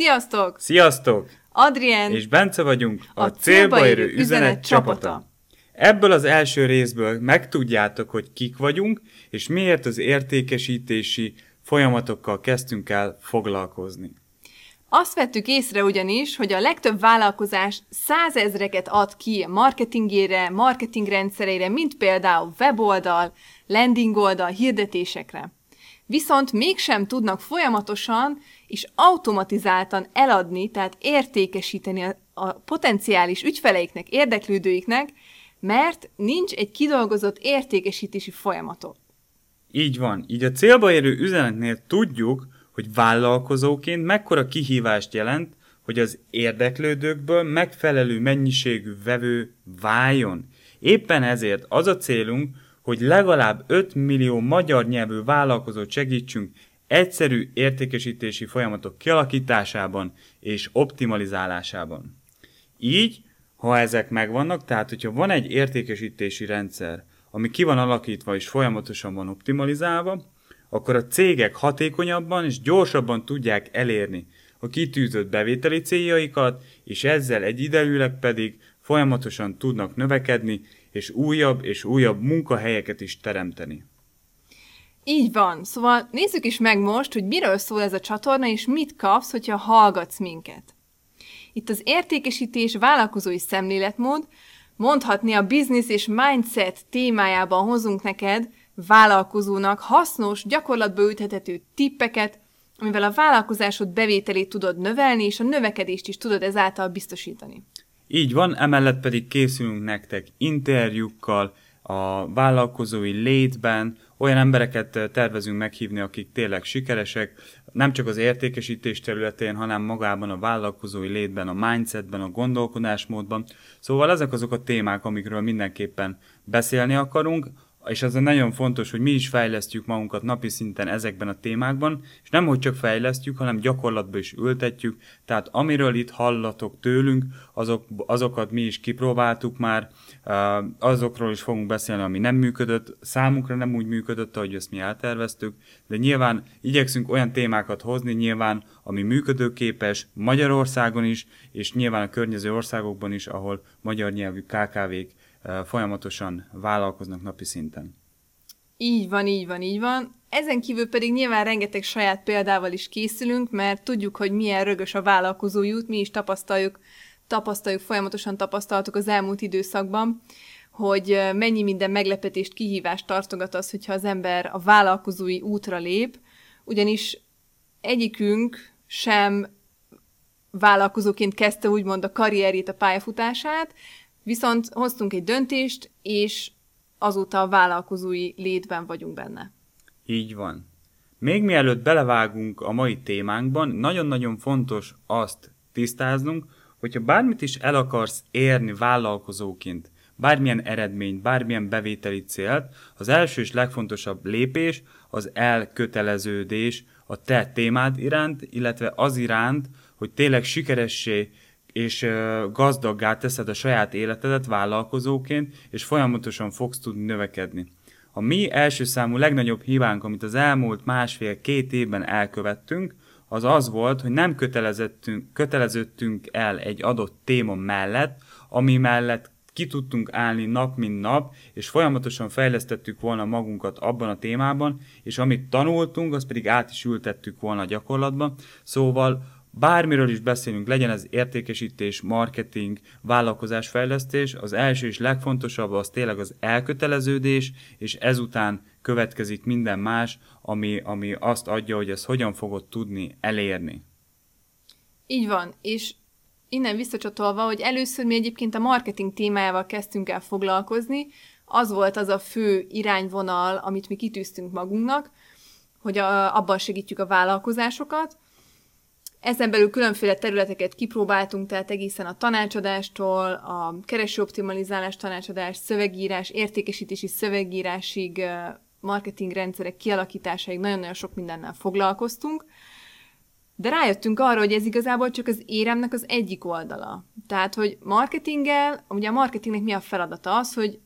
Sziasztok! Sziasztok! Adrien és Bence vagyunk, a, a célba érő üzenet, üzenet csapata. csapata. Ebből az első részből megtudjátok, hogy kik vagyunk, és miért az értékesítési folyamatokkal kezdtünk el foglalkozni. Azt vettük észre ugyanis, hogy a legtöbb vállalkozás százezreket ad ki marketingére, marketingrendszerére, mint például weboldal, landing oldal, hirdetésekre. Viszont mégsem tudnak folyamatosan és automatizáltan eladni, tehát értékesíteni a, a potenciális ügyfeleiknek, érdeklődőiknek, mert nincs egy kidolgozott értékesítési folyamatot. Így van. Így a célba érő üzenetnél tudjuk, hogy vállalkozóként mekkora kihívást jelent, hogy az érdeklődőkből megfelelő mennyiségű vevő váljon. Éppen ezért az a célunk, hogy legalább 5 millió magyar nyelvű vállalkozót segítsünk egyszerű értékesítési folyamatok kialakításában és optimalizálásában. Így, ha ezek megvannak, tehát hogyha van egy értékesítési rendszer, ami ki van alakítva és folyamatosan van optimalizálva, akkor a cégek hatékonyabban és gyorsabban tudják elérni a kitűzött bevételi céljaikat, és ezzel egyidejűleg pedig folyamatosan tudnak növekedni, és újabb és újabb munkahelyeket is teremteni. Így van. Szóval nézzük is meg most, hogy miről szól ez a csatorna, és mit kapsz, hogyha hallgatsz minket. Itt az értékesítés vállalkozói szemléletmód, mondhatni a business és mindset témájában hozunk neked vállalkozónak hasznos, gyakorlatba ültethető tippeket, amivel a vállalkozásod bevételét tudod növelni, és a növekedést is tudod ezáltal biztosítani. Így van, emellett pedig készülünk nektek interjúkkal, a vállalkozói létben, olyan embereket tervezünk meghívni, akik tényleg sikeresek, nem csak az értékesítés területén, hanem magában a vállalkozói létben, a mindsetben, a gondolkodásmódban. Szóval ezek azok a témák, amikről mindenképpen beszélni akarunk és az nagyon fontos, hogy mi is fejlesztjük magunkat napi szinten ezekben a témákban, és nem hogy csak fejlesztjük, hanem gyakorlatba is ültetjük, tehát amiről itt hallatok tőlünk, azok, azokat mi is kipróbáltuk már, azokról is fogunk beszélni, ami nem működött, számunkra nem úgy működött, ahogy ezt mi elterveztük, de nyilván igyekszünk olyan témákat hozni, nyilván, ami működőképes Magyarországon is, és nyilván a környező országokban is, ahol magyar nyelvű KKV-k folyamatosan vállalkoznak napi szinten. Így van, így van, így van. Ezen kívül pedig nyilván rengeteg saját példával is készülünk, mert tudjuk, hogy milyen rögös a vállalkozó út, mi is tapasztaljuk, tapasztaljuk, folyamatosan tapasztaltuk az elmúlt időszakban, hogy mennyi minden meglepetést, kihívást tartogat az, hogyha az ember a vállalkozói útra lép, ugyanis egyikünk sem vállalkozóként kezdte úgymond a karrierjét, a pályafutását, Viszont hoztunk egy döntést, és azóta a vállalkozói létben vagyunk benne. Így van. Még mielőtt belevágunk a mai témánkban, nagyon-nagyon fontos azt tisztáznunk, hogyha bármit is el akarsz érni vállalkozóként, bármilyen eredményt, bármilyen bevételi célt, az első és legfontosabb lépés az elköteleződés a te témád iránt, illetve az iránt, hogy tényleg sikeressé és gazdaggá teszed a saját életedet vállalkozóként, és folyamatosan fogsz tudni növekedni. A mi első számú legnagyobb hibánk, amit az elmúlt másfél-két évben elkövettünk, az az volt, hogy nem kötelezettünk, köteleződtünk el egy adott téma mellett, ami mellett ki tudtunk állni nap mint nap, és folyamatosan fejlesztettük volna magunkat abban a témában, és amit tanultunk, azt pedig át is ültettük volna a gyakorlatban. Szóval Bármiről is beszélünk, legyen ez értékesítés, marketing, vállalkozásfejlesztés, az első és legfontosabb az tényleg az elköteleződés, és ezután következik minden más, ami, ami azt adja, hogy ezt hogyan fogod tudni elérni. Így van, és innen visszacsatolva, hogy először mi egyébként a marketing témájával kezdtünk el foglalkozni, az volt az a fő irányvonal, amit mi kitűztünk magunknak, hogy a, abban segítjük a vállalkozásokat, ezen belül különféle területeket kipróbáltunk, tehát egészen a tanácsadástól, a keresőoptimalizálás tanácsadás, szövegírás, értékesítési szövegírásig, marketing rendszerek kialakításáig nagyon-nagyon sok mindennel foglalkoztunk, de rájöttünk arra, hogy ez igazából csak az éremnek az egyik oldala. Tehát, hogy marketinggel, ugye a marketingnek mi a feladata? Az, hogy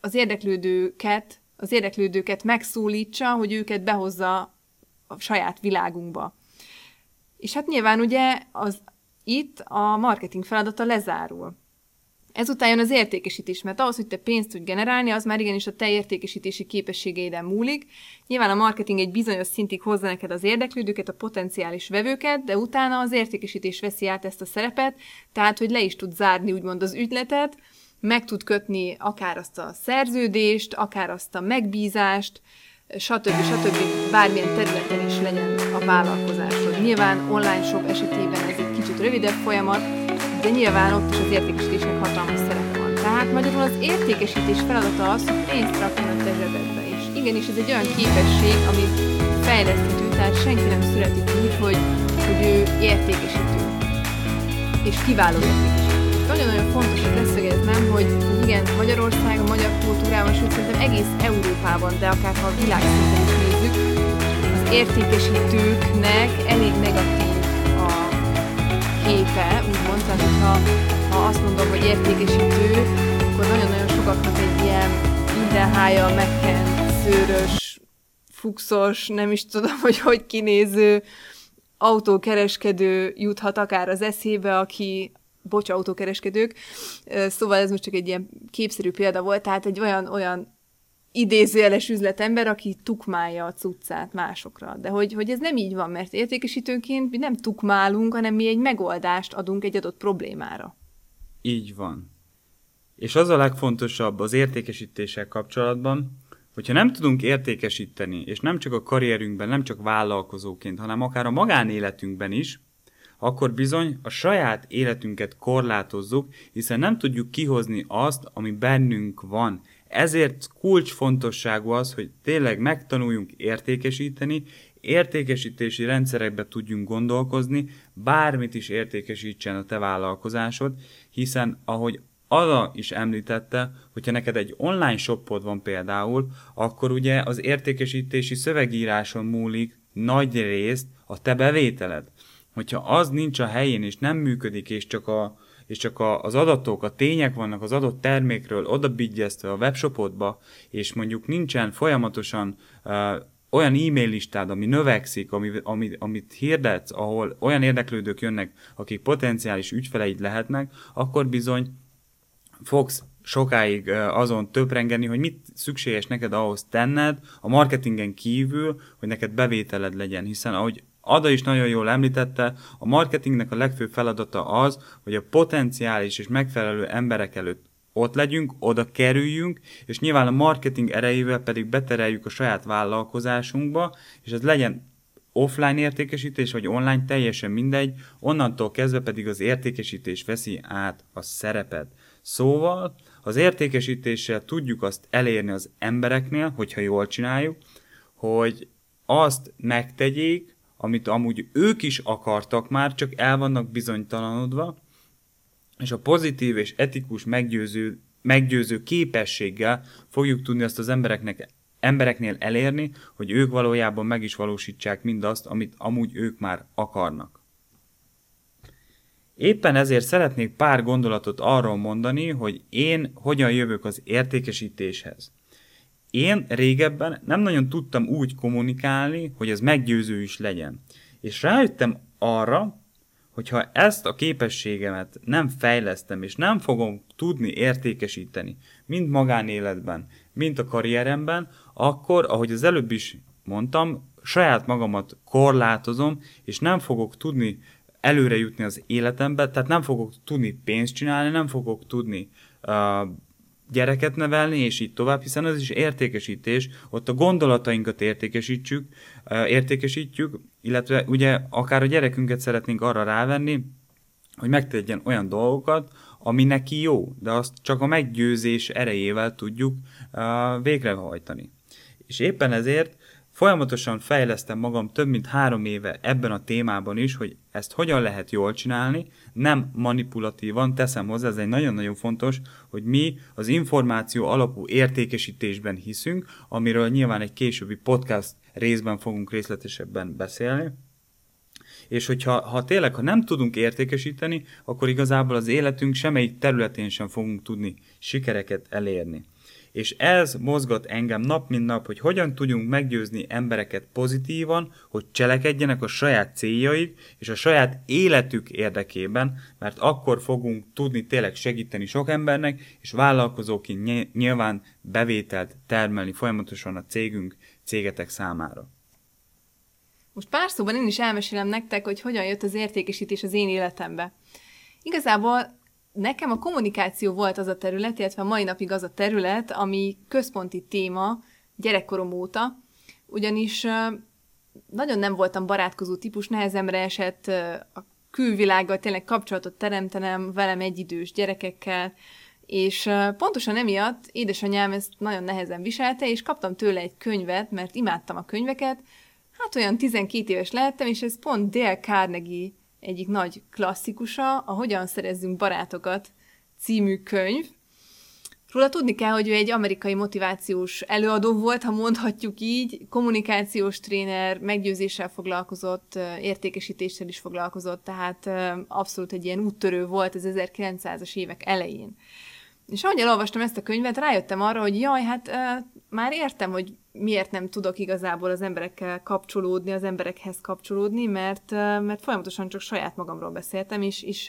az érdeklődőket, az érdeklődőket megszólítsa, hogy őket behozza a saját világunkba És hát nyilván ugye az itt a marketing feladata lezárul. Ezután jön az értékesítés, mert ahhoz, hogy te pénzt tudj generálni, az már igenis a te értékesítési képességeiden múlik. Nyilván a marketing egy bizonyos szintig hozza neked az érdeklődőket, a potenciális vevőket, de utána az értékesítés veszi át ezt a szerepet, tehát hogy le is tud zárni úgymond az ügyletet, meg tud kötni akár azt a szerződést, akár azt a megbízást, stb. stb. bármilyen területen is legyen vállalkozásod. Nyilván online shop esetében ez egy kicsit rövidebb folyamat, de nyilván ott is az értékesítésnek hatalmas szerepe van. Tehát magyarul az értékesítés feladata az, hogy pénzt rakjon a te zsebedbe. És igenis ez egy olyan képesség, ami fejleszthető, tehát senki nem születik úgy, hogy, hogy ő értékesítő. És kiváló értékesítő. Nagyon-nagyon fontos, hogy leszögeznem, hogy igen, Magyarország, a magyar kultúrában, sőt szerintem egész Európában, de akár ha a világszinten is nézzük, értékesítőknek elég negatív képe, úgymond, tehát hogyha ha azt mondom, hogy értékesítő, akkor nagyon-nagyon sokaknak egy ilyen mindenhája, megkent, szőrös, fuxos, nem is tudom, hogy hogy kinéző autókereskedő juthat akár az eszébe, aki, bocs, autókereskedők, szóval ez most csak egy ilyen képszerű példa volt, tehát egy olyan, olyan idézőjeles üzletember, aki tukmálja a cuccát másokra. De hogy, hogy ez nem így van, mert értékesítőnként mi nem tukmálunk, hanem mi egy megoldást adunk egy adott problémára. Így van. És az a legfontosabb az értékesítéssel kapcsolatban, hogyha nem tudunk értékesíteni, és nem csak a karrierünkben, nem csak vállalkozóként, hanem akár a magánéletünkben is, akkor bizony a saját életünket korlátozzuk, hiszen nem tudjuk kihozni azt, ami bennünk van. Ezért kulcsfontosságú az, hogy tényleg megtanuljunk értékesíteni, értékesítési rendszerekbe tudjunk gondolkozni, bármit is értékesítsen a te vállalkozásod, hiszen ahogy Ada is említette, hogyha neked egy online shopod van például, akkor ugye az értékesítési szövegíráson múlik nagy részt a te bevételed. Hogyha az nincs a helyén és nem működik, és csak a, és csak a, az adatok, a tények vannak az adott termékről odabigyeztve a webshopodba, és mondjuk nincsen folyamatosan uh, olyan e-mail listád, ami növekszik, ami, ami, amit hirdetsz, ahol olyan érdeklődők jönnek, akik potenciális ügyfeleid lehetnek, akkor bizony fogsz sokáig azon töprengeni, hogy mit szükséges neked ahhoz tenned a marketingen kívül, hogy neked bevételed legyen, hiszen ahogy Ada is nagyon jól említette, a marketingnek a legfőbb feladata az, hogy a potenciális és megfelelő emberek előtt ott legyünk, oda kerüljünk, és nyilván a marketing erejével pedig betereljük a saját vállalkozásunkba, és ez legyen offline értékesítés, vagy online, teljesen mindegy, onnantól kezdve pedig az értékesítés veszi át a szerepet. Szóval az értékesítéssel tudjuk azt elérni az embereknél, hogyha jól csináljuk, hogy azt megtegyék, amit amúgy ők is akartak már, csak el vannak bizonytalanodva, és a pozitív és etikus meggyőző, meggyőző képességgel fogjuk tudni azt az embereknek, embereknél elérni, hogy ők valójában meg is valósítsák mindazt, amit amúgy ők már akarnak. Éppen ezért szeretnék pár gondolatot arról mondani, hogy én hogyan jövök az értékesítéshez. Én régebben nem nagyon tudtam úgy kommunikálni, hogy ez meggyőző is legyen. És rájöttem arra, hogyha ezt a képességemet nem fejlesztem, és nem fogom tudni értékesíteni, mind magánéletben, mind a karrieremben, akkor, ahogy az előbb is mondtam, saját magamat korlátozom, és nem fogok tudni előre jutni az életembe, tehát nem fogok tudni pénzt csinálni, nem fogok tudni uh, gyereket nevelni, és így tovább, hiszen az is értékesítés, ott a gondolatainkat értékesítjük, értékesítjük, illetve ugye akár a gyerekünket szeretnénk arra rávenni, hogy megtegyen olyan dolgokat, ami neki jó, de azt csak a meggyőzés erejével tudjuk végrehajtani. És éppen ezért Folyamatosan fejlesztem magam több mint három éve ebben a témában is, hogy ezt hogyan lehet jól csinálni, nem manipulatívan, teszem hozzá, ez egy nagyon-nagyon fontos, hogy mi az információ alapú értékesítésben hiszünk, amiről nyilván egy későbbi podcast részben fogunk részletesebben beszélni. És hogyha ha tényleg, ha nem tudunk értékesíteni, akkor igazából az életünk semmelyik területén sem fogunk tudni sikereket elérni. És ez mozgat engem nap mint nap, hogy hogyan tudjunk meggyőzni embereket pozitívan, hogy cselekedjenek a saját céljaik és a saját életük érdekében, mert akkor fogunk tudni tényleg segíteni sok embernek, és vállalkozóként nyilván bevételt termelni folyamatosan a cégünk, cégetek számára. Most pár szóban én is elmesélem nektek, hogy hogyan jött az értékesítés az én életembe. Igazából nekem a kommunikáció volt az a terület, illetve mai napig az a terület, ami központi téma gyerekkorom óta, ugyanis nagyon nem voltam barátkozó típus, nehezemre esett a külvilággal tényleg kapcsolatot teremtenem velem egyidős gyerekekkel, és pontosan emiatt édesanyám ezt nagyon nehezen viselte, és kaptam tőle egy könyvet, mert imádtam a könyveket. Hát olyan 12 éves lehettem, és ez pont Dale Carnegie egyik nagy klasszikusa, a Hogyan szerezzünk barátokat című könyv. Róla tudni kell, hogy ő egy amerikai motivációs előadó volt, ha mondhatjuk így, kommunikációs tréner, meggyőzéssel foglalkozott, értékesítéssel is foglalkozott, tehát abszolút egy ilyen úttörő volt az 1900-as évek elején. És ahogy elolvastam ezt a könyvet, rájöttem arra, hogy jaj, hát uh, már értem, hogy miért nem tudok igazából az emberekkel kapcsolódni, az emberekhez kapcsolódni, mert, mert folyamatosan csak saját magamról beszéltem, és, és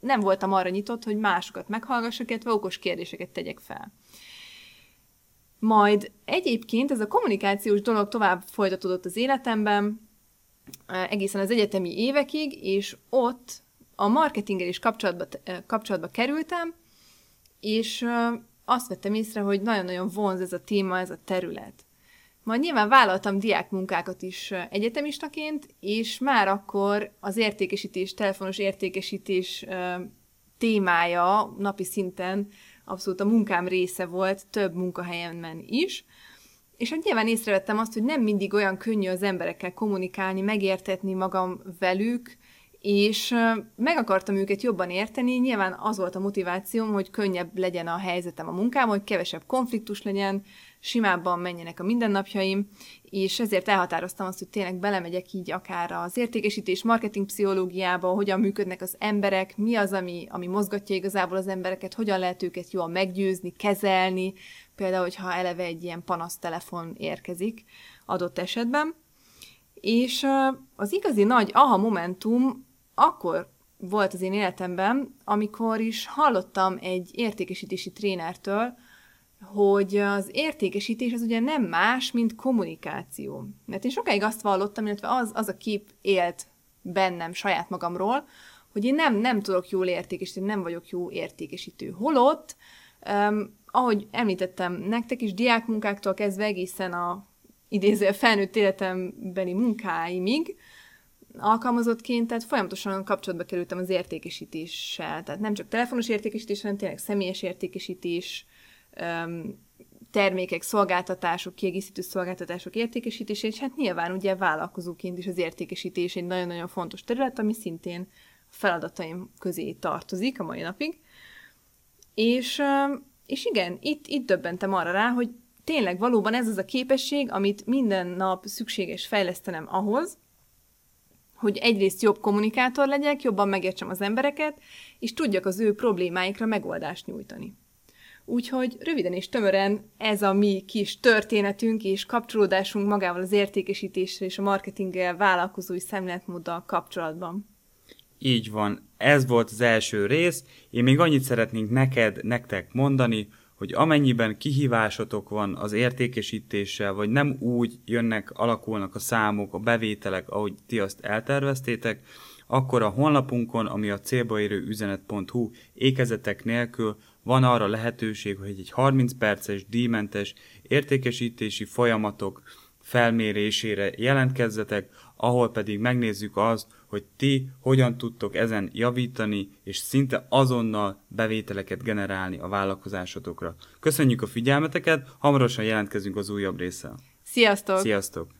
nem voltam arra nyitott, hogy másokat meghallgassak, illetve okos kérdéseket tegyek fel. Majd egyébként ez a kommunikációs dolog tovább folytatódott az életemben, egészen az egyetemi évekig, és ott a marketinggel is kapcsolatba, kapcsolatba kerültem, és azt vettem észre, hogy nagyon-nagyon vonz ez a téma, ez a terület. Majd nyilván vállaltam diákmunkákat is egyetemistaként, és már akkor az értékesítés, telefonos értékesítés témája napi szinten abszolút a munkám része volt, több munkahelyemben is. És hát nyilván észrevettem azt, hogy nem mindig olyan könnyű az emberekkel kommunikálni, megértetni magam velük, és meg akartam őket jobban érteni, nyilván az volt a motivációm, hogy könnyebb legyen a helyzetem a munkám, hogy kevesebb konfliktus legyen, simábban menjenek a mindennapjaim, és ezért elhatároztam azt, hogy tényleg belemegyek így akár az értékesítés, marketing pszichológiába, hogyan működnek az emberek, mi az, ami, ami mozgatja igazából az embereket, hogyan lehet őket jól meggyőzni, kezelni, például, hogyha eleve egy ilyen panasztelefon érkezik adott esetben. És az igazi nagy aha momentum akkor volt az én életemben, amikor is hallottam egy értékesítési trénertől, hogy az értékesítés az ugye nem más, mint kommunikáció. Mert én sokáig azt vallottam, illetve az, az a kép élt bennem saját magamról, hogy én nem, nem tudok jól értékesíteni, nem vagyok jó értékesítő. Holott, um, ahogy említettem nektek is, diákmunkáktól kezdve egészen a idéző felnőtt életembeli munkáimig, alkalmazottként, tehát folyamatosan kapcsolatba kerültem az értékesítéssel. Tehát nem csak telefonos értékesítés, hanem tényleg személyes értékesítés, termékek, szolgáltatások, kiegészítő szolgáltatások értékesítése, és hát nyilván ugye vállalkozóként is az értékesítés egy nagyon-nagyon fontos terület, ami szintén feladataim közé tartozik a mai napig. És, és igen, itt, itt döbbentem arra rá, hogy tényleg valóban ez az a képesség, amit minden nap szükséges fejlesztenem ahhoz, hogy egyrészt jobb kommunikátor legyek, jobban megértsem az embereket, és tudjak az ő problémáikra megoldást nyújtani. Úgyhogy röviden és tömören ez a mi kis történetünk és kapcsolódásunk magával az értékesítéssel és a marketinggel vállalkozói szemléletmóddal kapcsolatban. Így van, ez volt az első rész. Én még annyit szeretnénk neked, nektek mondani, hogy amennyiben kihívásotok van az értékesítéssel, vagy nem úgy jönnek, alakulnak a számok, a bevételek, ahogy ti azt elterveztétek, akkor a honlapunkon, ami a célba ékezetek nélkül van arra lehetőség, hogy egy 30 perces, díjmentes értékesítési folyamatok felmérésére jelentkezzetek, ahol pedig megnézzük azt, hogy ti hogyan tudtok ezen javítani, és szinte azonnal bevételeket generálni a vállalkozásotokra. Köszönjük a figyelmeteket, hamarosan jelentkezünk az újabb résszel. Sziasztok! Sziasztok!